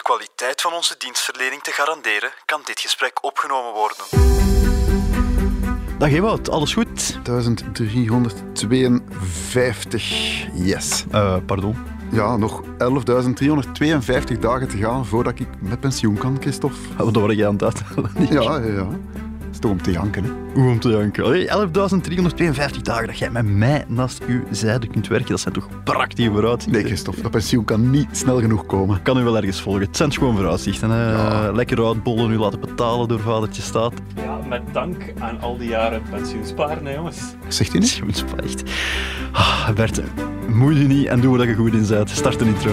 de kwaliteit van onze dienstverlening te garanderen, kan dit gesprek opgenomen worden. Dag Ewout, alles goed? 1352. Yes. Uh, pardon? Ja, nog 11.352 dagen te gaan voordat ik met pensioen kan, Christophe. Oh, dat word jij aan het. Ja, ja, ja toch om te janken. Hè? Hoe om te janken? 11.352 dagen dat jij met mij naast uw zijde kunt werken. Dat zijn toch prachtige vooruitzichten? Nee, Christophe, dat pensioen kan niet snel genoeg komen. Kan u wel ergens volgen. Het zijn gewoon vooruitzichten. Hè? Ja. Lekker uitbollen, u laten betalen door vadertje staat. Ja, met dank aan al die jaren pensioensparen, hè, jongens. Zegt u niet? Pensioensparen, echt. Ah, Bert, moei je niet en doe wat je goed in bent. Start de intro.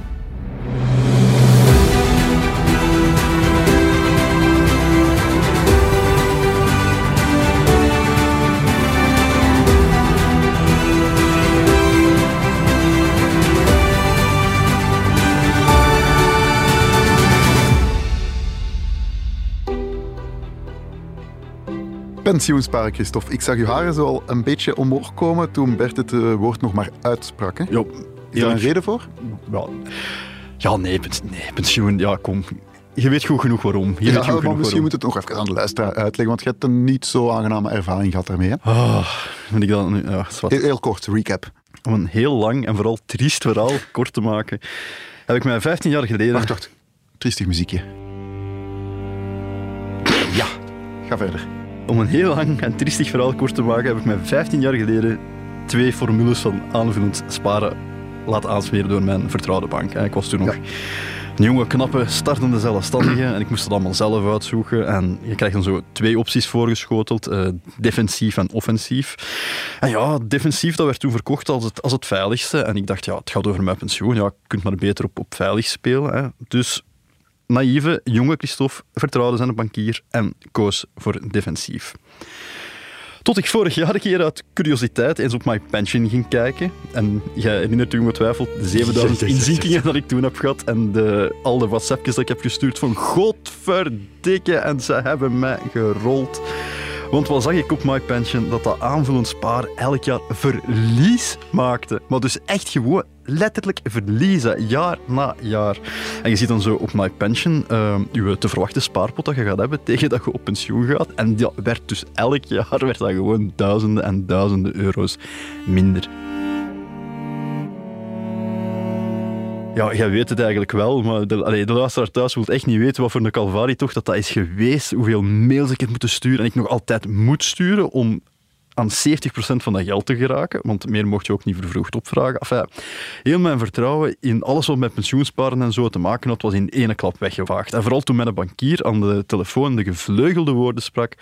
Pensioensparen, Christophe. Ik zag uw haren zo al een beetje omhoog komen toen Bert het eh, woord nog maar uitsprak. Hè? Jo, Is er een reden voor? Ja, ja nee, nee, pensioen, ja, kom. Je weet goed genoeg waarom. Je ja, weet goed maar misschien moet het nog even aan de luisteraar uitleggen, want je hebt een niet zo aangename ervaring gehad daarmee. Hè? Oh, ik dan, ja, heel, heel kort, recap. Om een heel lang en vooral triest verhaal kort te maken, heb ik mij 15 jaar geleden... Wacht, wacht. Triestig muziekje. Ja, ga verder. Om een heel lang en triestig verhaal kort te maken, heb ik mij 15 jaar geleden twee formules van aanvullend sparen laten aansmeren door mijn vertrouwde bank. Ik was toen nog een jonge, knappe, startende zelfstandige en ik moest het allemaal zelf uitzoeken. En je krijgt dan zo twee opties voorgeschoteld, uh, defensief en offensief. En ja, defensief dat werd toen verkocht als het, als het veiligste. En ik dacht, ja, het gaat over mijn pensioen. Ja, je kunt maar beter op, op veilig spelen. Hè. Dus naïeve, jonge Christophe vertrouwde zijn bankier en koos voor defensief. Tot ik vorig jaar een keer uit curiositeit eens op My Pension ging kijken. En jij herinnert u ongetwijfeld de 7000 inzinkingen dat ik toen heb gehad en de, al de WhatsAppjes dat ik heb gestuurd van godverdikke en ze hebben mij gerold. Want wat zag ik op My Pension? Dat dat aanvullend spaar elk jaar verlies maakte. Maar dus echt gewoon letterlijk verliezen, jaar na jaar. En je ziet dan zo op My Pension je te verwachten spaarpot dat je gaat hebben tegen dat je op pensioen gaat. En dat werd dus elk jaar werd dat gewoon duizenden en duizenden euro's minder. Ja, jij weet het eigenlijk wel, maar de, allee, de luisteraar thuis wil echt niet weten wat voor een calvarie toch dat dat is geweest, hoeveel mails ik heb moeten sturen en ik nog altijd moet sturen om aan 70% van dat geld te geraken, want meer mocht je ook niet vervroegd opvragen. Enfin, heel mijn vertrouwen in alles wat met pensioensparen en zo te maken had, was in ene klap weggevaagd. En vooral toen mijn bankier aan de telefoon de gevleugelde woorden sprak.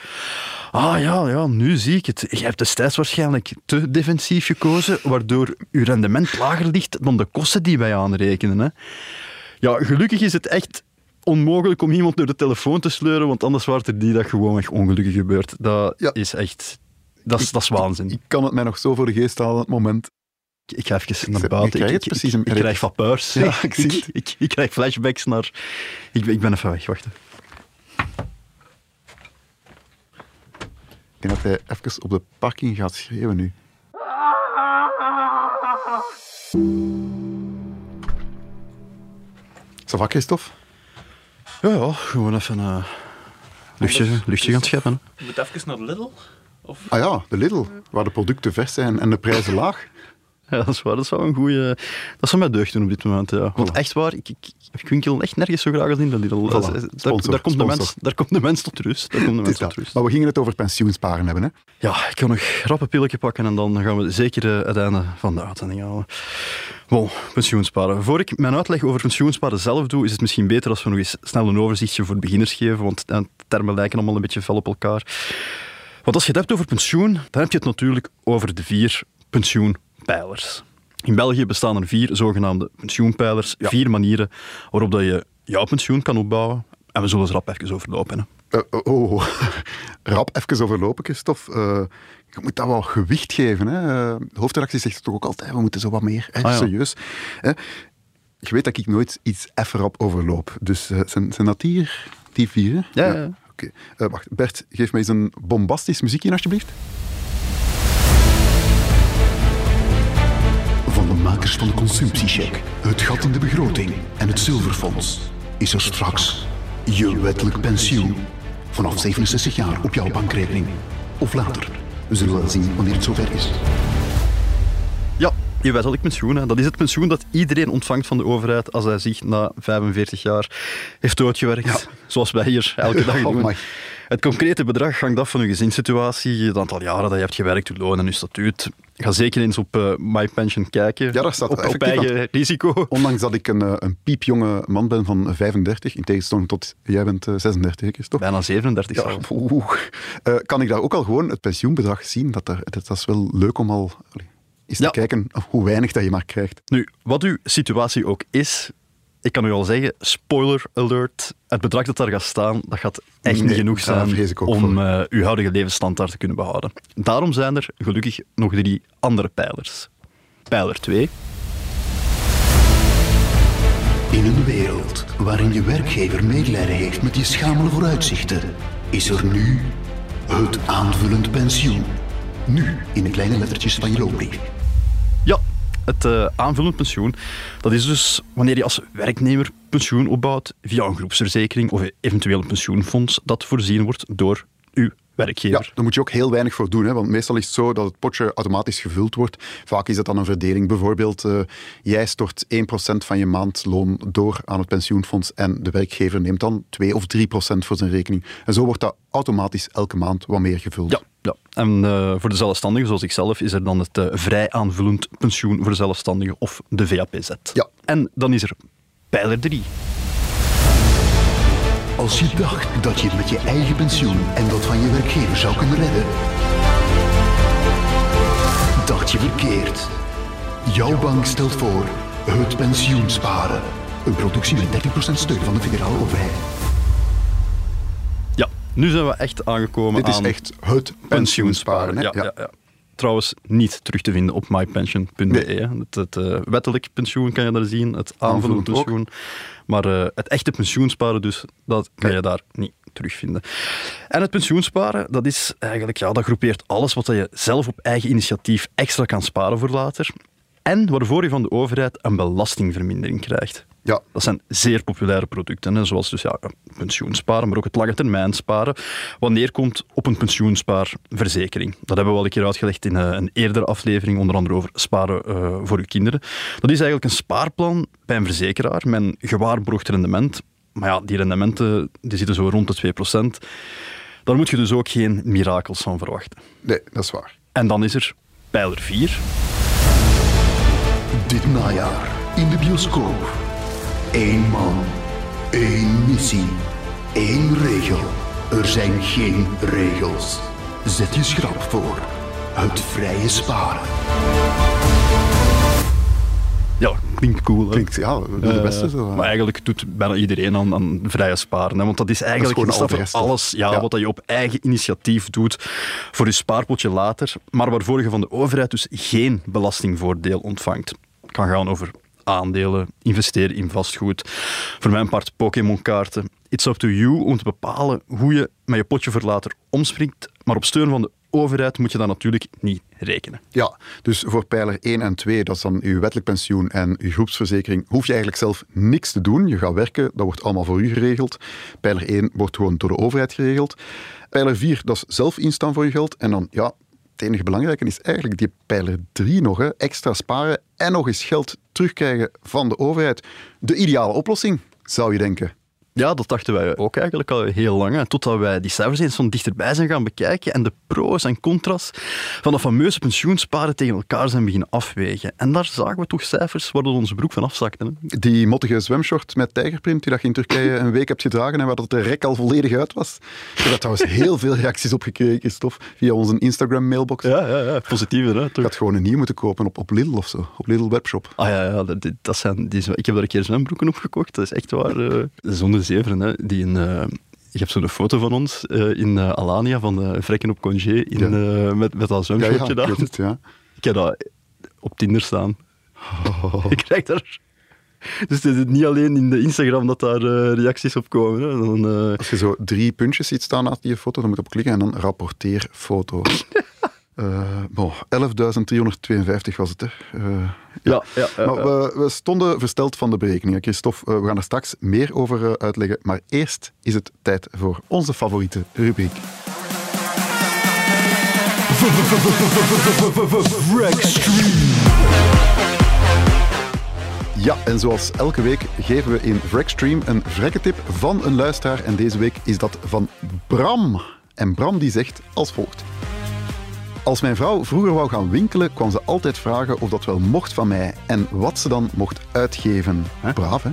Ah ja, ja, nu zie ik het. Je hebt destijds waarschijnlijk te defensief gekozen, waardoor je rendement lager ligt dan de kosten die wij aanrekenen. Hè. Ja, gelukkig is het echt onmogelijk om iemand door de telefoon te sleuren, want anders wordt er die dag gewoon echt ongelukkig gebeurd. Dat is echt dat is, dat is waanzin. Ik, kan het mij nog zo voor de geest halen, het moment. Ik, ik ga even naar buiten. Ik, krijg, precies ik, ik krijg vapeurs. Ja, ik, zie ik, ik, krijg flashbacks naar... Ik, ik ben even weg, wacht. Ik denk dat hij even op de parking gaat schreeuwen nu. Is dat Christophe? Ja, ja, gewoon even een uh, luchtje, luchtje gaan scheppen. Je moet even naar Lidl. Of? Ah ja, de Lidl, waar de producten vers zijn en de prijzen laag. Ja, dat is waar. Dat zou een goede. Dat zou mij deugd doen op dit moment. Ja. Want echt waar, ik, ik, ik winkel echt nergens zo graag als in de Lidl. Voilà. Daar, daar, komt de mens, daar komt de mens tot rust. Daar komt de mens tot rust. Maar we gingen het over pensioensparen hebben. Hè? Ja, ik kan nog rap een pilletje pakken en dan gaan we zeker uh, het einde van de uitzending halen. Bon, pensioensparen. Voor ik mijn uitleg over pensioensparen zelf doe, is het misschien beter als we nog eens snel een overzichtje voor beginners geven, want de termen lijken allemaal een beetje fel op elkaar. Want als je het hebt over pensioen, dan heb je het natuurlijk over de vier pensioenpijlers. In België bestaan er vier zogenaamde pensioenpijlers, vier manieren waarop dat je jouw pensioen kan opbouwen. En we zullen ze rap even overlopen. Hè. Eh, oh, oh. rap even overlopen, Christophe. Eh, je moet dat wel gewicht geven. Hè. Eh, De hoofdredactie zegt toch ook altijd, we moeten zo wat meer, hè, Ah, ja. serieus. Hè. Je weet dat ik nooit iets even rap overloop. Dus zijn, zijn dat hier, die vier? ja. Eh, wacht, Bert, geef mij eens een bombastisch muziekje, alsjeblieft. Van de makers van de consumptiecheck, het gat in de begroting en het zilverfonds is er straks je wettelijk pensioen. Vanaf 67 jaar op jouw bankrekening. Of later. We zullen wel zien wanneer het zover is. Ja, je wettelijk pensioen. Hè. Dat is het pensioen dat iedereen ontvangt van de overheid als hij zich na 45 jaar heeft doodgewerkt. Zoals wij hier elke dag Oh doen. het concrete bedrag hangt af van je gezinssituatie, het aantal jaren dat je hebt gewerkt, je loon en je statuut. Ga zeker eens op eh, MyPension kijken. Ja, daar staat op, eigen risico. Ondanks dat ik een, eh, een piepjonge man ben van 35, in tegenstelling tot jij bent eh, 36, hè, Christophe. Bijna 37 Ja, oeh. Eh, kan ik daar ook al gewoon het pensioenbedrag zien? Dat, er, dat, dat is wel leuk om al allee, Ja. te kijken hoe weinig dat je maar krijgt. Nu, wat uw situatie ook is, ik kan u al zeggen, spoiler alert, het bedrag dat daar gaat staan, dat gaat echt Nee, niet genoeg zijn om eh, uw huidige levensstandaard te kunnen behouden. Daarom zijn er gelukkig nog drie andere pijlers. Pijler 2, In een wereld waarin je werkgever medelijden heeft met je schamele vooruitzichten, is er nu het aanvullend pensioen. Nu in de kleine lettertjes van je loonbrief. Het eh, aanvullend pensioen. Dat is dus wanneer je als werknemer pensioen opbouwt via een groepsverzekering of eventueel een pensioenfonds dat voorzien wordt door uw werkgever. Ja, daar moet je ook heel weinig voor doen. Hè? Want meestal is het zo dat het potje automatisch gevuld wordt. Vaak is dat dan een verdeling. Bijvoorbeeld, eh, jij stort 1% van je maandloon door aan het pensioenfonds en de werkgever neemt dan 2 of 3% voor zijn rekening. En zo wordt dat automatisch elke maand wat meer gevuld. Ja, ja. en eh, voor de zelfstandigen zoals ikzelf is er dan het eh, vrij aanvullend pensioen voor zelfstandigen of de VAPZ. Ja. En dan is er pijler 3. Als je dacht dat je het met je eigen pensioen en dat van je werkgever zou kunnen redden, dacht je verkeerd. Jouw bank stelt voor het pensioensparen. Een productie met 30% steun van de federale overheid. Ja, nu zijn we echt aangekomen Dit is aan echt het pensioensparen. hè? Ja, ja. Ja, Trouwens, niet terug te vinden op mypension.be. Nee. hè. Het, het eh, wettelijk pensioen kan je daar zien, het aanvullend ook. pensioen. Maar eh, het echte pensioensparen dus, dat kan Nee. je daar niet terugvinden. En het pensioensparen, dat is eigenlijk, ja, dat groepeert alles wat je zelf op eigen initiatief extra kan sparen voor later. En waarvoor je van de overheid een belastingvermindering krijgt. Ja. Dat zijn zeer populaire producten, hè, zoals dus, ja, pensioensparen, maar ook het lange termijn sparen. Wat neerkomt op een pensioenspaarverzekering. Dat hebben we al een keer uitgelegd in eh, een eerdere aflevering, onder andere over sparen eh, voor uw kinderen. Dat is eigenlijk een spaarplan bij een verzekeraar met een gewaarborgd rendement. Maar ja, die rendementen die zitten zo rond de 2%. Daar moet je dus ook geen mirakels van verwachten. Nee, dat is waar. En dan is er pijler 4. Dit najaar in de bioscoop. Eén man, één missie, één regel. Er zijn geen regels. Zet je schrap voor. Het vrije sparen. Ja, klinkt cool. Hè? Klinkt, ja, we doen de beste Eh, zo. Maar eigenlijk doet bijna iedereen aan, aan vrije sparen. Hè? Want dat is eigenlijk dat de voor alles ja, Ja. wat dat je op eigen initiatief doet voor je spaarpotje later, maar waarvoor je van de overheid dus geen belastingvoordeel ontvangt. Het kan gaan over aandelen, investeren in vastgoed. Voor mijn part Pokémon-kaarten. It's up to you om te bepalen hoe je met je potje voor later omspringt. Maar op steun van de overheid moet je dat natuurlijk niet rekenen. Ja, dus voor pijler 1 en 2, dat is dan uw wettelijk pensioen en uw groepsverzekering, hoef je eigenlijk zelf niks te doen. Je gaat werken, dat wordt allemaal voor u geregeld. Pijler 1 wordt gewoon door de overheid geregeld. Pijler 4, dat is zelf instaan voor je geld. En dan, ja, het enige belangrijke is eigenlijk die pijler 3 nog, hè, extra sparen en nog eens geld terugkrijgen van de overheid. De ideale oplossing, zou je denken. Ja, dat dachten wij ook eigenlijk al heel lang. Hè, totdat wij die cijfers eens van dichterbij zijn gaan bekijken en de pro's en contra's van dat fameuze pensioensparen tegen elkaar zijn beginnen afwegen. En daar zagen we toch cijfers waar onze broek van afzakte. Hè. Die mottige zwemshort met tijgerprint die dat je in Turkije een week hebt gedragen en waar dat de rek al volledig uit was. Ik heb daar trouwens heel veel reacties op gekregen, Christophe, via onze Instagram-mailbox. Ja, ja, ja. Positieve, hè? Ik Toch? had gewoon een nieuw moeten kopen op, op Lidl of zo, op Lidl Webshop. Ah ja, ja dat, dat zijn, die, ik heb daar een keer zwembroeken op gekocht. Dat is echt waar. eh, zonder Zeveren, hè, die een... eh, je hebt zo'n foto van ons eh, in eh, Alania van eh Vrekken op congé in, Ja. met, met dat Ja, ja, zwemshotje ik daar. weet het, ja. Ik heb dat op Tinder staan. Ik krijg daar... Dus het is niet alleen in de Instagram dat daar reacties op komen. Hè. Dan, Als je zo drie puntjes ziet staan naast die foto, dan moet je op klikken en dan rapporteer foto. Eh bon, 11.352 was het, hè. Eh, ja, ja, ja, maar we, we stonden versteld van de berekeningen. Christophe, eh, we gaan er straks meer over uitleggen. Maar eerst is het tijd voor onze favoriete rubriek. Ja, en zoals elke week geven we in Wreckstream een vrekketip van een luisteraar. En deze week is dat van Bram. En Bram die zegt als volgt. Als mijn vrouw vroeger wou gaan winkelen, kwam ze altijd vragen of dat wel mocht van mij en wat ze dan mocht uitgeven. Braaf, hè?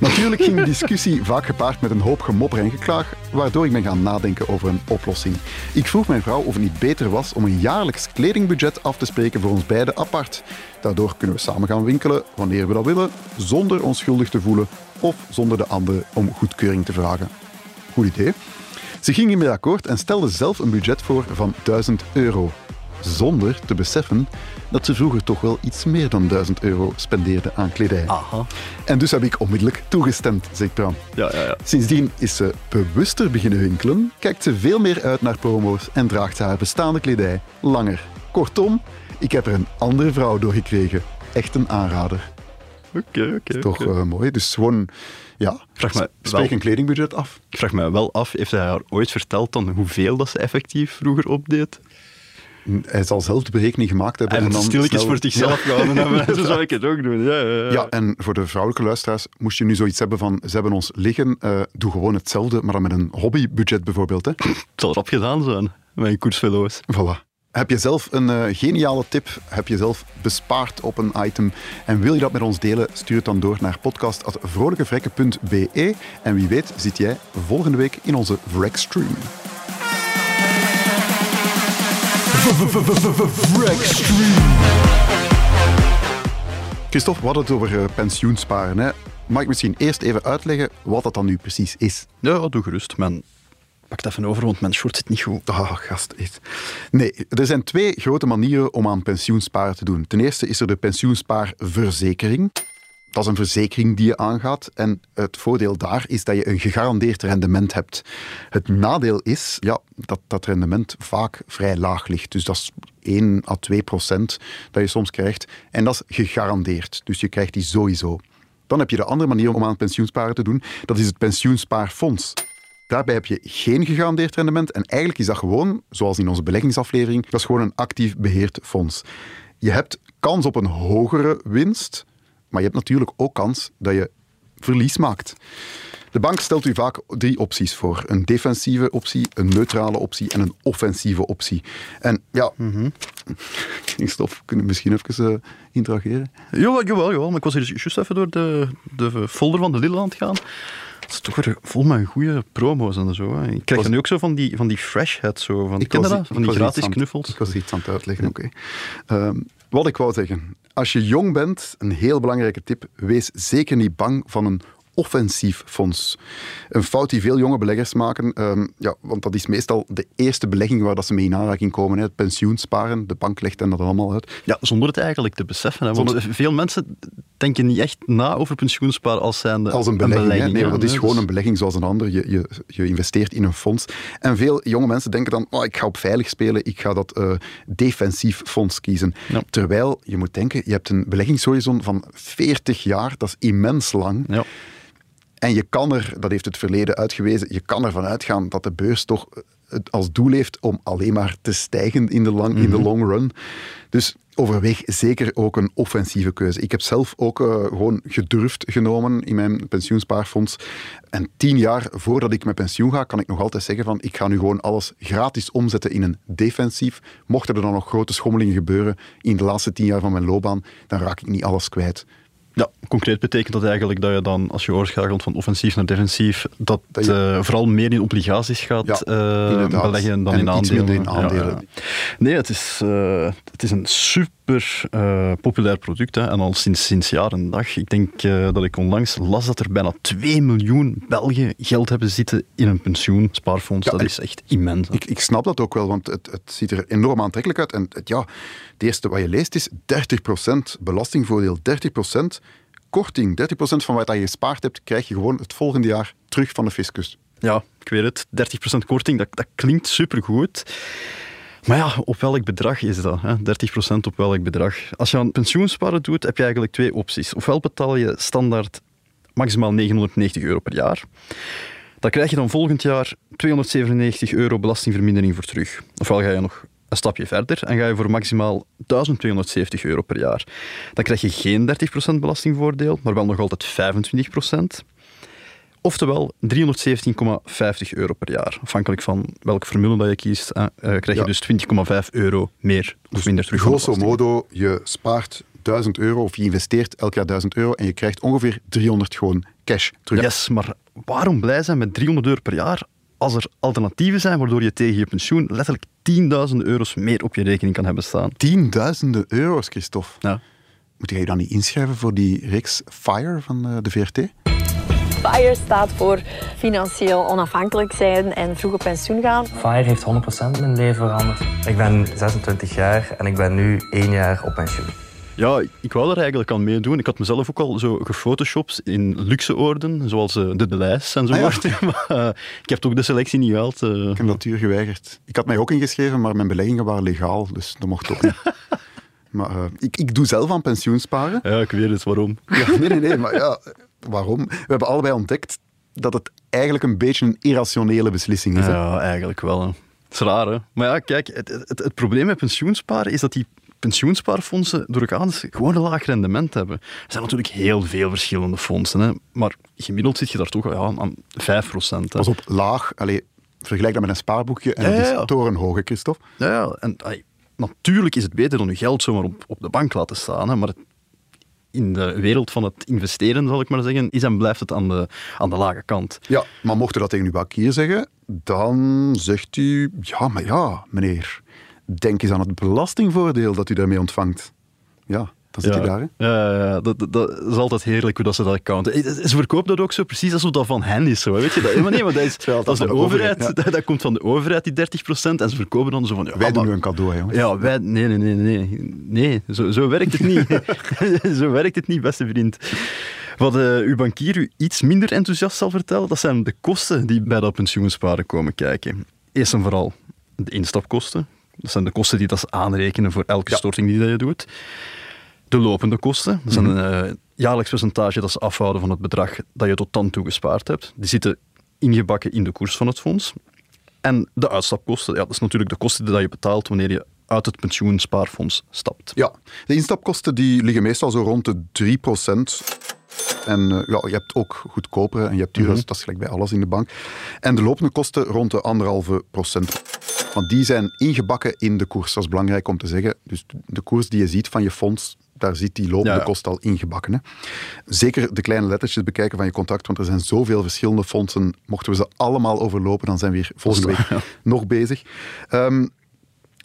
Natuurlijk ging de discussie vaak gepaard met een hoop gemopper en geklaag, waardoor ik ben gaan nadenken over een oplossing. Ik vroeg mijn vrouw of het niet beter was om een jaarlijks kledingbudget af te spreken voor ons beiden apart. Daardoor kunnen we samen gaan winkelen wanneer we dat willen, zonder ons schuldig te voelen of zonder de ander om goedkeuring te vragen. Goed idee. Ze ging hiermee akkoord en stelde zelf een budget voor van 1000 euro. Zonder te beseffen dat ze vroeger toch wel iets meer dan 1000 euro spendeerde aan kledij. Aha. En dus heb ik onmiddellijk toegestemd, zegt Bram. Ja, ja, ja. Sindsdien is ze bewuster beginnen winkelen, kijkt ze veel meer uit naar promo's en draagt ze haar bestaande kledij langer. Kortom, ik heb er een andere vrouw door gekregen. Echt een aanrader. Oké, oké. Toch eh, mooi. Dus gewoon, ja, Vraag me spreek wel- een kledingbudget af. Ik vraag me wel af, heeft hij haar ooit verteld dan hoeveel dat ze effectief vroeger opdeed? Hij zal zelf de berekening gemaakt hebben. En, en dan stilletjes snel- voor zichzelf gehouden hebben. Zo zou ik het ook doen. Ja, ja, ja. Ja, en voor de vrouwelijke luisteraars, moest je nu zoiets hebben van ze hebben ons liggen, eh, doe gewoon hetzelfde, maar dan met een hobbybudget bijvoorbeeld. Hè. Het zal erop gedaan zijn, mijn koersvelo's. Voilà. Heb je zelf een eh, geniale tip? Heb je zelf bespaard op een item? En wil je dat met ons delen? Stuur het dan door naar podcast.vrolijkevrekken.be. En wie weet zit jij volgende week in onze Wreckstream. Christophe, we hadden het over eh, pensioensparen. Hè. Mag ik misschien eerst even uitleggen wat dat dan nu precies is? Ja, doe gerust, man. Pak het even over, want mijn short zit niet goed. Ah, gast. echt. Nee, er zijn twee grote manieren om aan pensioensparen te doen. Ten eerste is er de pensioenspaarverzekering. Dat is een verzekering die je aangaat. En het voordeel daar is dat je een gegarandeerd rendement hebt. Het nadeel is ja, dat dat rendement vaak vrij laag ligt. Dus dat is 1 à 2 procent dat je soms krijgt. En dat is gegarandeerd. Dus je krijgt die sowieso. Dan heb je de andere manier om aan pensioensparen te doen. Dat is het pensioenspaarfonds. Daarbij heb je geen gegarandeerd rendement. En eigenlijk is dat gewoon, zoals in onze beleggingsaflevering, dat is gewoon een actief beheerd fonds. Je hebt kans op een hogere winst, maar je hebt natuurlijk ook kans dat je verlies maakt. De bank stelt u vaak drie opties voor. Een defensieve optie, een neutrale optie en een offensieve optie. En ja, Stop, kunnen we misschien even eh, interageren? Jawel, jawel, jawel. Maar ik was hier juist even door de, de folder van de Lidl aan het gaan. Het is toch weer vol met goede promo's en zo. Hè. Ik krijg Was- nu ook zo van die, van die fresh heads, zo. Van, ken je was- dat? ik Van die gratis iets aan- knuffels. Ik was iets aan het uitleggen, oké. Ehm, wat ik wou zeggen. Als je jong bent, een heel belangrijke tip, wees zeker niet bang van een offensief fonds. Een fout die veel jonge beleggers maken, ehm, ja, want dat is meestal de eerste belegging waar dat ze mee in aanraking komen. Hè. Het pensioensparen, de bank legt hen dat allemaal uit. Ja, zonder het eigenlijk te beseffen. Hè. Want Zonder- veel mensen denken niet echt na over pensioensparen als zijnde Als een belegging. hè. Nee, ja. maar dat is Nee, gewoon dus- een belegging zoals een ander. Je, je, je investeert in een fonds. En veel jonge mensen denken dan, oh, ik ga op veilig spelen, ik ga dat eh, defensief fonds kiezen. Ja. Terwijl, je moet denken, je hebt een beleggingshorizon van 40 jaar, dat is immens lang. Ja. En je kan er, dat heeft het verleden uitgewezen, je kan ervan uitgaan dat de beurs toch het als doel heeft om alleen maar te stijgen in de, lang, in de Mhm. long run. Dus overweeg zeker ook een offensieve keuze. Ik heb zelf ook eh, gewoon gedurfd genomen in mijn pensioenspaarfonds. En tien jaar voordat ik met pensioen ga, kan ik nog altijd zeggen van ik ga nu gewoon alles gratis omzetten in een defensief. Mochten er dan nog grote schommelingen gebeuren in de laatste tien jaar van mijn loopbaan, dan raak ik niet alles kwijt. Ja, concreet betekent dat eigenlijk dat je dan, als je overschakelt van offensief naar defensief, dat, Dat je- eh, vooral meer in obligaties gaat Ja, eh, beleggen dan En in iets aandelen. minder in aandelen. Ja, ja. Nee, het is, eh, het is een super super eh, populair product hè, en al sinds, sinds jaar en dag. Ik denk eh, dat ik onlangs las dat er bijna 2 miljoen Belgen geld hebben zitten in een pensioenspaarfonds. dat en- is echt immens. Ik, ik snap dat ook wel, want het, het ziet er enorm aantrekkelijk uit. En het, ja, het eerste wat je leest is 30% belastingvoordeel, 30% korting. 30% van wat je gespaard hebt, krijg je gewoon het volgende jaar terug van de fiscus. Ja, ik weet het. 30% korting, dat, dat klinkt supergoed. Maar ja, op welk bedrag is dat? Hè? 30% op welk bedrag? Als je aan pensioensparen doet, heb je eigenlijk twee opties. Ofwel betaal je standaard maximaal 990 euro per jaar. Dan krijg je dan volgend jaar 297 euro belastingvermindering voor terug. Ofwel ga je nog een stapje verder en ga je voor maximaal 1270 euro per jaar. Dan krijg je geen 30% belastingvoordeel, maar wel nog altijd 25%. Oftewel 317,50 euro per jaar. Afhankelijk van welke formule dat je kiest, eh, krijg je Ja. dus 20,5 euro meer of minder terug. Grosso modo, je spaart 1000 euro of je investeert elk jaar 1000 euro en je krijgt ongeveer 300 gewoon cash terug. Yes, maar waarom blij zijn met 300 euro per jaar als er alternatieven zijn waardoor je tegen je pensioen letterlijk tienduizenden euro's meer op je rekening kan hebben staan? Tienduizenden euro's, Christophe. Ja. Moet jij je dan niet inschrijven voor die reeks FIRE van eh, de VRT? FIRE staat voor financieel onafhankelijk zijn en vroeg op pensioen gaan. FIRE heeft 100% mijn leven veranderd. Ik ben 26 jaar en ik ben nu één jaar op pensioen. Ja, ik- wou er eigenlijk aan meedoen. Ik had mezelf ook al zo gefotoshopt in luxe oorden, zoals eh, de Delijs enzovoort. maar eh, ik heb toch de selectie niet gehaald. eh. Ik heb natuur geweigerd. Ik had mij ook ingeschreven, maar mijn beleggingen waren legaal, dus dat mocht ook niet. maar eh, ik, ik doe zelf aan pensioensparen. Ja, ik weet het, waarom. Ja, nee, nee, nee, maar ja, waarom? We hebben allebei ontdekt dat het eigenlijk een beetje een irrationele beslissing is. hè. Ja, eigenlijk wel. Hè. Het is raar, hè? Maar ja, kijk, het, het, het probleem met pensioensparen is dat die pensioenspaarfondsen door elkaar gewoon een laag rendement hebben. Er zijn natuurlijk heel veel verschillende fondsen, hè? maar gemiddeld zit je daar toch ja, aan 5 procent. Pas op, laag. Allee, vergelijk dat met een spaarboekje en Ja, dat is ja, torenhoog, hè, Christophe. Ja, ja, en natuurlijk is het beter dan je geld zomaar op, op de bank laten staan, hè? maar het- in de wereld van het investeren, zal ik maar zeggen, is en blijft het aan de, aan de lage kant. Ja, maar mocht u dat tegen uw bankier zeggen, dan zegt u, ja, maar ja, meneer, denk eens aan het belastingvoordeel dat u daarmee ontvangt. Ja, dan zit je daar, hè. Ja, dat, dat, dat is altijd heerlijk hoe dat ze dat accounten. Eh, Ze verkopen dat ook zo precies alsof dat van hen is. Zo, weet je? Dat, maar nee, maar dat is, dat is dat de overheid. overheid, dat, dat komt van de overheid, die 30%. En ze verkopen dan zo van... Wij doen nu een cadeau, jongens. Ja, wij... Nee, nee, nee, nee. Nee, zo, zo werkt het niet. zo werkt het niet, beste vriend. Wat eh, uw bankier u iets minder enthousiast zal vertellen, dat zijn de kosten die bij dat pensioensparen komen kijken. Eerst en vooral de instapkosten. Dat zijn de kosten die dat ze aanrekenen voor elke Ja. storting die dat je doet. De lopende kosten, dat is Mhm. een eh, jaarlijks percentage dat ze afhouden van het bedrag dat je tot dan toe gespaard hebt. Die zitten ingebakken in de koers van het fonds. En de uitstapkosten, ja, dat is natuurlijk de kosten die je betaalt wanneer je uit het pensioenspaarfonds stapt. Ja, de instapkosten die liggen meestal zo rond de 3% En eh, ja, je hebt ook goedkopere en je hebt duurdere, dat is gelijk bij alles in de bank. En de lopende kosten rond de anderhalve procent. Want die zijn ingebakken in de koers, dat is belangrijk om te zeggen. Dus de koers die je ziet van je fonds, daar zit die lopende Ja, kost al ingebakken. Hè. Zeker de kleine lettertjes bekijken van je contract, want er zijn zoveel verschillende fondsen. Mochten we ze allemaal overlopen, dan zijn we hier volgende week nog bezig. Ehm,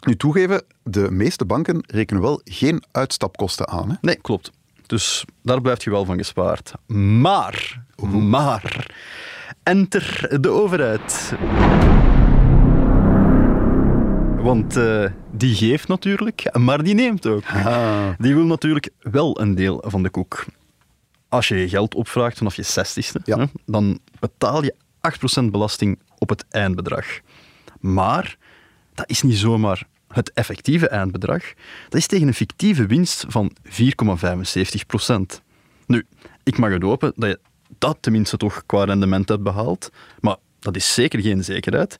nu toegeven, de meeste banken rekenen wel geen uitstapkosten aan. Hè? Nee, klopt. Dus daar blijft je wel van gespaard. Maar, maar, enter de overheid. Want eh, die geeft natuurlijk, maar die neemt ook. Die wil natuurlijk wel een deel van de koek. Als je je geld opvraagt vanaf je zestigste, Ja. hè, dan betaal je 8% belasting op het eindbedrag. Maar dat is niet zomaar het effectieve eindbedrag. Dat is tegen een fictieve winst van 4,75%. Nu, ik mag het hopen dat je dat tenminste toch qua rendement hebt behaald, maar dat is zeker geen zekerheid.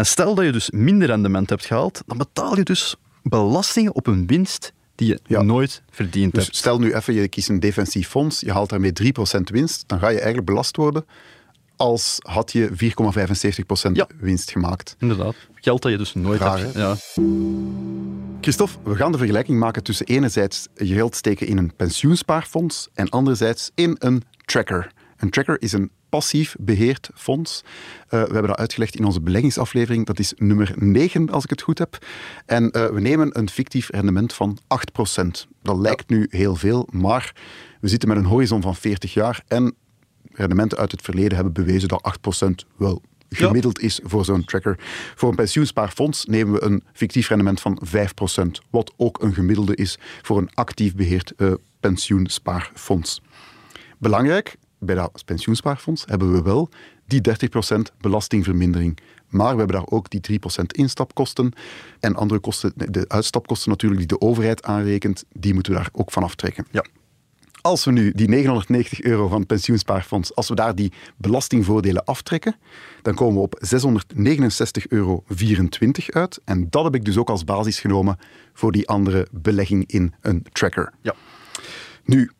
En stel dat je dus minder rendement hebt gehaald, dan betaal je dus belastingen op een winst die je Ja. nooit verdiend Dus hebt. stel nu even, je kiest een defensief fonds, je haalt daarmee 3% winst, dan ga je eigenlijk belast worden als had je 4,75% Ja. winst gemaakt. Inderdaad. Geld dat je dus nooit Raar, hebt. Ja. Christophe, we gaan de vergelijking maken tussen enerzijds je geld steken in een pensioenspaarfonds en anderzijds in een tracker. Een tracker is een passief beheerd fonds. Uh, we hebben dat uitgelegd in onze beleggingsaflevering. Dat is nummer 9, als ik het goed heb. En uh, we nemen een fictief rendement van 8%. Dat lijkt nu heel veel, maar we zitten met een horizon van 40 jaar en rendementen uit het verleden hebben bewezen dat 8% wel gemiddeld is voor zo'n tracker. Voor een pensioenspaarfonds nemen we een fictief rendement van 5%, wat ook een gemiddelde is voor een actief beheerd uh, pensioenspaarfonds. Belangrijk, bij dat pensioenspaarfonds hebben we wel die 30% belastingvermindering. Maar we hebben daar ook die 3% instapkosten en andere kosten, de uitstapkosten natuurlijk, die de overheid aanrekent, die moeten we daar ook van aftrekken. Ja. Als we nu die 990 euro van het pensioenspaarfonds, als we daar die belastingvoordelen aftrekken, dan komen we op 669,24 euro uit. En dat heb ik dus ook als basis genomen voor die andere belegging in een tracker. Ja. Nu,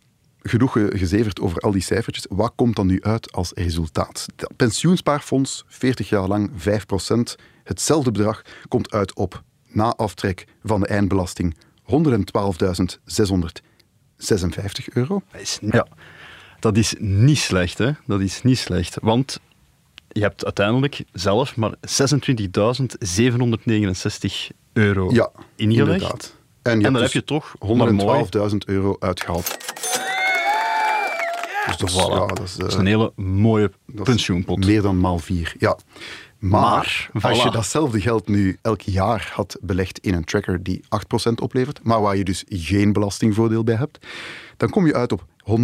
genoeg gezeverd over al die cijfertjes. Wat komt dan nu uit als resultaat? Het pensioenspaarfonds, 40 jaar lang 5%. Hetzelfde bedrag komt uit op, na aftrek van de eindbelasting, 112.600 56 euro. Ja, dat is niet slecht, hè. Dat is niet slecht. Want je hebt uiteindelijk zelf maar 26.769 euro ja, ingelegd. Inderdaad. En, en dan dus heb je toch 112.000 euro uitgehaald. Dus dat, is, ja, dat, is, dat is een hele mooie pensioenpot. Meer dan maal vier, ja. Maar, maar als je datzelfde geld nu elk jaar had belegd in een tracker die 8% oplevert, maar waar je dus geen belastingvoordeel bij hebt, dan kom je uit op 186.792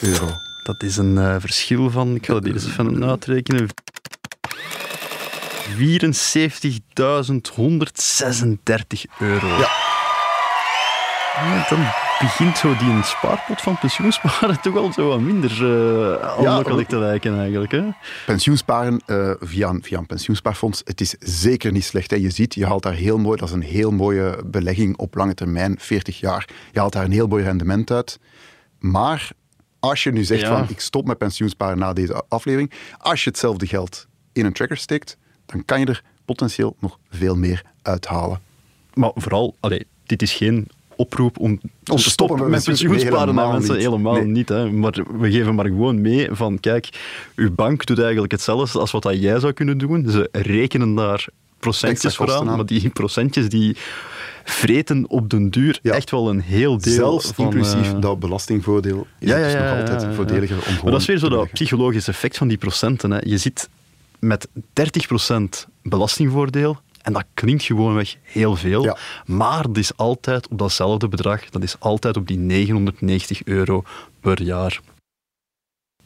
euro. Dat is een uh, verschil van, ik ga dat hier eens even uitrekenen, 74.136 euro. Ja. ja. Dan begint zo die spaarpot van pensioensparen toch al zo wat minder uh, ja, te lijken eigenlijk. Hè? Pensioensparen uh, via, een, via een pensioenspaarfonds, het is zeker niet slecht. Hè. Je ziet, je haalt daar heel mooi, dat is een heel mooie belegging op lange termijn, 40 jaar. Je haalt daar een heel mooi rendement uit. Maar als je nu zegt ja. van ik stop met pensioensparen na deze aflevering, als je hetzelfde geld in een tracker steekt, dan kan je er potentieel nog veel meer uithalen. Maar vooral, allee, dit is geen oproep om te stoppen, met pensioensparen naar mensen. Niet. Helemaal niet. Hè. Maar we geven maar gewoon mee van, kijk, uw bank doet eigenlijk hetzelfde als wat dat jij zou kunnen doen. Ze rekenen daar procentjes voor aan, maar die procentjes die vreten op den duur ja. echt wel een heel deel Zelfs van... inclusief uh, dat belastingvoordeel is ja, ja, dus ja, nog altijd voordeliger om Maar dat is weer zo dat psychologische effect van die procenten. Hè. Je zit met 30% belastingvoordeel en dat klinkt gewoonweg heel veel, ja. maar dat is altijd op datzelfde bedrag, dat is altijd op die 990 euro per jaar.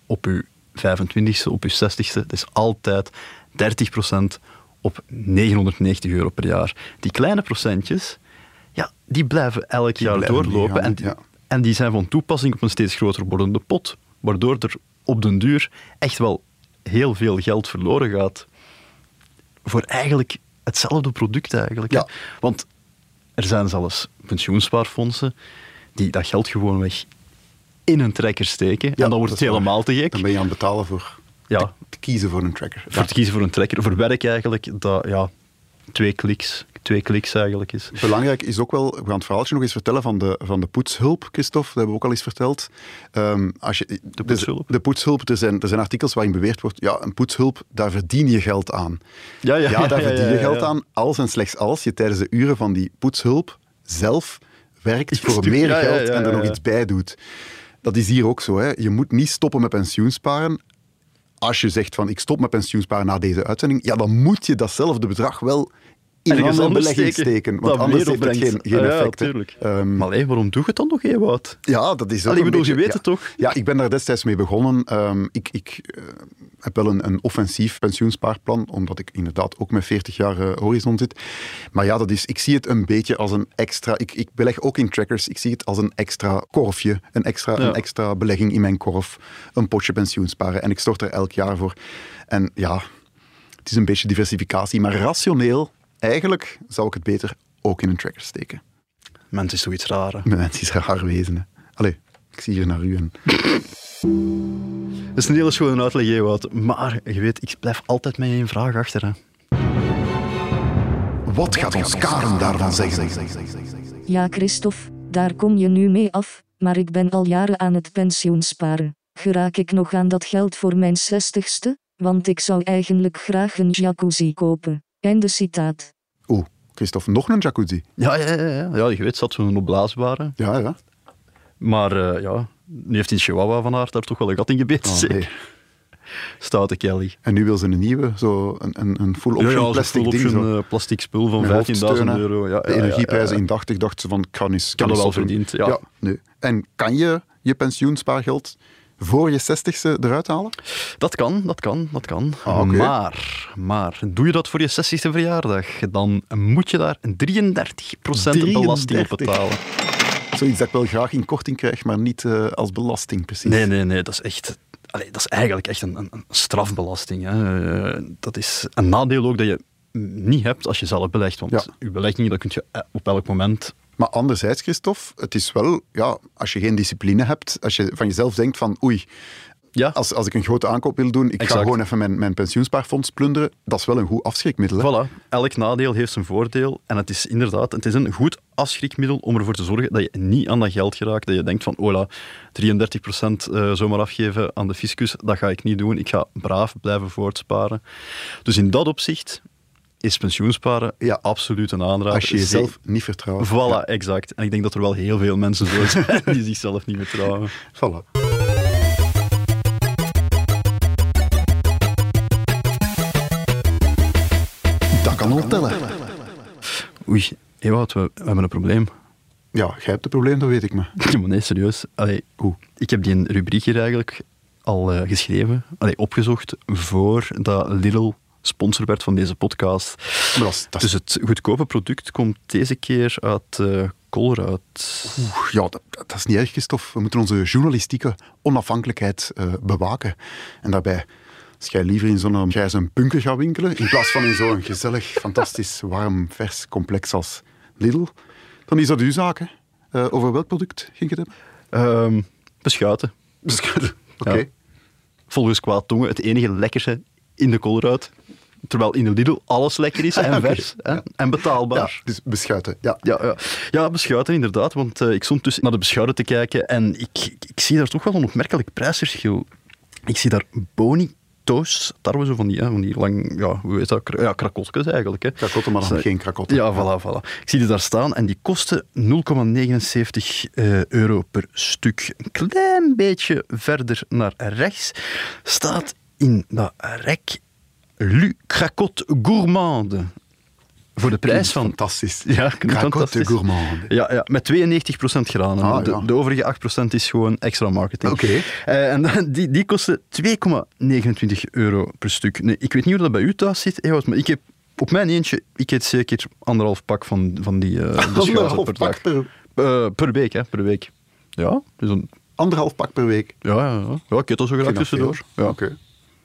Op uw 25ste, op uw 60ste, dat is altijd 30% op 990 euro per jaar. Die kleine procentjes, ja, die blijven elk die jaar blijven doorlopen en, die, ja. en die zijn van toepassing op een steeds groter wordende pot, waardoor er op den duur echt wel heel veel geld verloren gaat. Voor eigenlijk hetzelfde product eigenlijk. Ja. Want er zijn zelfs pensioenspaarfondsen die dat geld gewoon weg in een trekker steken. en dan wordt het waar. helemaal te gek. Dan ben je aan het betalen voor Ja, te kiezen voor een tracker. voor het kiezen voor een trekker. Voor werk eigenlijk, dat ja, twee kliks, twee kliks eigenlijk is. Belangrijk is ook wel, we gaan het verhaaltje nog eens vertellen van de, van de poetshulp, Christophe, dat hebben we ook al eens verteld. Ehm, als je, de poetshulp. De, poetshulp, er zijn, er zijn artikels waarin beweerd wordt, ja, een poetshulp, daar verdien je geld aan. Ja, ja, Ja, daar ja, verdien ja, je geld aan als en slechts als je tijdens de uren van die poetshulp zelf werkt voor meer geld en er nog iets bij doet. Dat is hier ook zo. Hè. Je moet niet stoppen met pensioensparen. Als je zegt van ik stop met pensioensparen na deze uitzending, ja, dan moet je datzelfde bedrag wel in een belegging steken. Want anders heeft het geen, geen Ah, ja, effect. tuurlijk. Ehm, Maar allee, waarom doe je het dan nog, Ewout? ja, dat is ook Allee, bedoel, beetje- je weet ja. het toch? Ja, ik ben daar destijds mee begonnen. Ehm, ik ik eh, heb wel een, een offensief pensioenspaarplan, omdat ik inderdaad ook met 40 jaar eh, horizon zit. Maar ja, dat is, ik zie het een beetje als een extra... Ik, ik beleg ook in trackers. Ik zie het als een extra korfje, een extra, Ja. een extra belegging in mijn korf. Een potje pensioensparen. En ik stort er elk jaar voor. En ja, het is een beetje diversificatie. Maar rationeel, eigenlijk zou ik het beter ook in een tracker steken. Mens is zoiets raar. hè. Mensen is raar wezen. hè. Allee, ik zie hier naar u en... Dat is een hele schone uitleg, Ewout. Maar je weet, ik blijf altijd met één vraag achter. Hè. Wat gaat ons Karen daarvan zeggen? Ja, Christophe, daar kom je nu mee af. maar ik ben al jaren aan het pensioen sparen. Geraak ik nog aan dat geld voor mijn zestigste? Want ik zou eigenlijk graag een jacuzzi kopen. Einde citaat. Oeh, Christophe, nog een jacuzzi? Ja, ja, ja, ja. ja je weet, zat zo'n opblaasbare. Ja, ja. Maar eh, ja, nu heeft die chihuahua van haar daar toch wel een gat in gebeten. Oh, zeker. nee. Stoute Kelly. En nu wil ze een nieuwe, zo een, een, een full Ja, option ja, plastic full ding. option, zo. eh, plastic spul van Met 15.000 hoofdsteunen. euro. Ja, de energieprijzen ja. in 80 dacht ze van, kan eens, Kan wel verdiend, ja. nee. En kan je je pensioenspaargeld voor je 60ste eruit halen? Dat kan, dat kan, dat kan. Ah. Maar, maar, doe je dat voor je 60ste verjaardag, dan moet je daar 33% belasting op 33. betalen. Zoiets dat ik wel graag in korting krijg, maar niet eh, als belasting precies. Nee, nee, nee, dat is echt... allee, dat is eigenlijk echt een, een, strafbelasting. Hè. Eh, Dat is een nadeel ook dat je niet hebt als je zelf belegt. Want Ja. je beleggingen, dat kun je eh, op elk moment... Maar anderzijds, Christophe, het is wel, ja, als je geen discipline hebt, als je van jezelf denkt van oei, Ja, als, als ik een grote aankoop wil doen, ik Exact. ga gewoon even mijn, mijn pensioenspaarfonds plunderen, dat is wel een goed afschrikmiddel. hè? Voilà, elk nadeel heeft zijn voordeel. En het is inderdaad het is een goed afschrikmiddel om ervoor te zorgen dat je niet aan dat geld geraakt. Dat je denkt van, oh la, 33% eh, zomaar afgeven aan de fiscus, dat ga ik niet doen. Ik ga braaf blijven voortsparen. Dus in dat opzicht is pensioensparen Ja. absoluut een aanrader. Als je jezelf niet vertrouwt. Voilà, Ja, exact. En ik denk dat er wel heel veel mensen zo zijn die zichzelf niet vertrouwen. voilà. Dat kan al tellen. Oei, Ewout, we, we hebben een probleem. Ja, jij hebt het probleem, dat weet ik maar. Nee, serieus. Allee, Hoe? Ik heb die rubriek hier eigenlijk al eh, geschreven, allee, opgezocht, voor dat Lidl sponsor werd van deze podcast. Maar dat is, dat is- Dus het goedkope product komt deze keer uit uh, Colruyt. Oeh, ja, dat, dat is niet erg, Christophe. We moeten onze journalistieke onafhankelijkheid eh, bewaken. En daarbij, als jij liever in zo'n grijze bunker gaat winkelen, in plaats van in zo'n gezellig, fantastisch, warm, vers complex als Lidl, dan is dat uw zaak. Hè? Eh, over welk product ging het hebben? Ehm, beschuiten. Oké. Ja. Volgens kwaad tongen het enige lekkerste in de Colruyt. Terwijl in de Lidl alles lekker is en Oké. vers hè, en betaalbaar. Ja, dus beschuiten. Ja. Ja, ja. ja, beschuiten inderdaad. Want eh, ik stond dus naar de beschuiten te kijken en ik, ik, zie daar toch wel een opmerkelijk prijsverschil. Ik zie daar boni toast, tarwe zo van die, hè, van die lang, ja, hoe heet dat? Ja, krakotjes eigenlijk. Hè. Krakotten, maar dan geen krakotten. Ja, voilà, voilà. Ik zie die daar staan en die kosten 0,79 eh, euro per stuk. Een klein beetje verder naar rechts staat in dat rek Lu Cracotte Gourmande. Voor de prijs van Fantastisch. ja, fantastisch. gourmande. Ja, ja, met 92% granen. Ah, de, ja. de overige 8% is gewoon extra marketing. Oké. Eh, en dan- die, die kosten 2,29 euro per stuk. Nee, ik weet niet hoe dat bij u thuis zit, Ewout, maar ik heb op mijn eentje, ik eet zeker anderhalf pak van, van die uh, Anderhalf pak per, per week, hè, per week. Ja, dus een, anderhalf pak per week. ja, ja, ja. ja, ik eet dat zo graag tussendoor. Ja. Oké.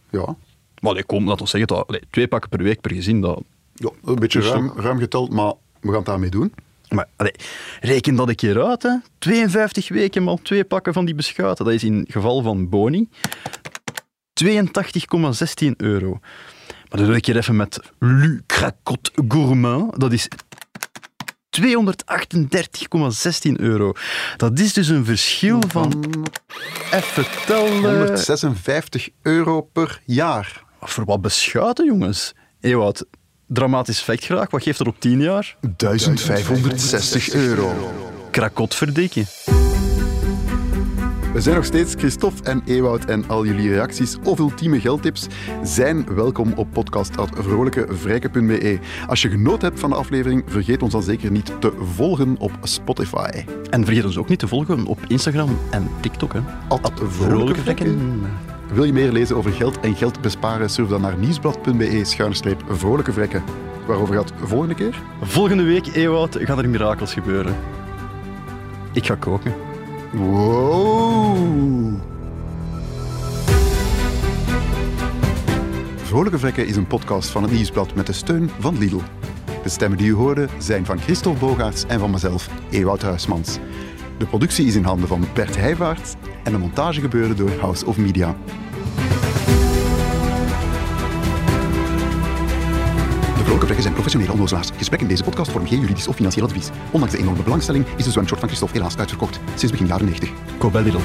Ja. Maar nee, kom, laten we zeggen, dat, twee pakken per week per gezin, dat, ja, een beetje Dus ruim, ruim geteld, maar we gaan het daarmee doen. Maar allee, reken dat een keer uit. Hè. 52 weken maar twee pakken van die beschuiten. Dat is in geval van Boni 82,16 euro. Maar dan doe ik hier even met Lu Cracotte Gourmand. Dat is 238,16 euro. Dat is dus een verschil van... Even tellen... 156 euro per jaar. Voor wat beschuiten, jongens? Ewout, dramatisch effect graag. Wat geeft er op 10 jaar? 1560 euro. Krakot verdikken. We zijn nog steeds Christophe en Ewout en al jullie reacties of ultieme geldtips zijn welkom op podcast.vrolijkevrijke.be. Als je genoten hebt van de aflevering, vergeet ons dan zeker niet te volgen op Spotify. En vergeet ons ook niet te volgen op Instagram en TikTok. Hè. At vrolijke vlekken. Wil je meer lezen over geld en geld besparen? Surf dan naar nieuwsblad.be schuinstreep vrolijke. Waarover gaat de volgende keer? Volgende week, Ewout, gaan er mirakels gebeuren. Ik ga koken. Wow! Vrolijke Vlekken is een podcast van het Nieuwsblad met de steun van Lidl. De stemmen die u hoorde zijn van Christophe Bogaerts en van mezelf, Ewout Huismans. De productie is in handen van Bert Heijvaart en de montage gebeurde door House of Media. Vlekken zijn professionele onnozelaars. Gesprekken in deze podcast vormen geen juridisch of financieel advies. Ondanks de enorme belangstelling is de zwemshort van Christophe helaas uitverkocht. Sinds begin jaren 90. Koop Lidl.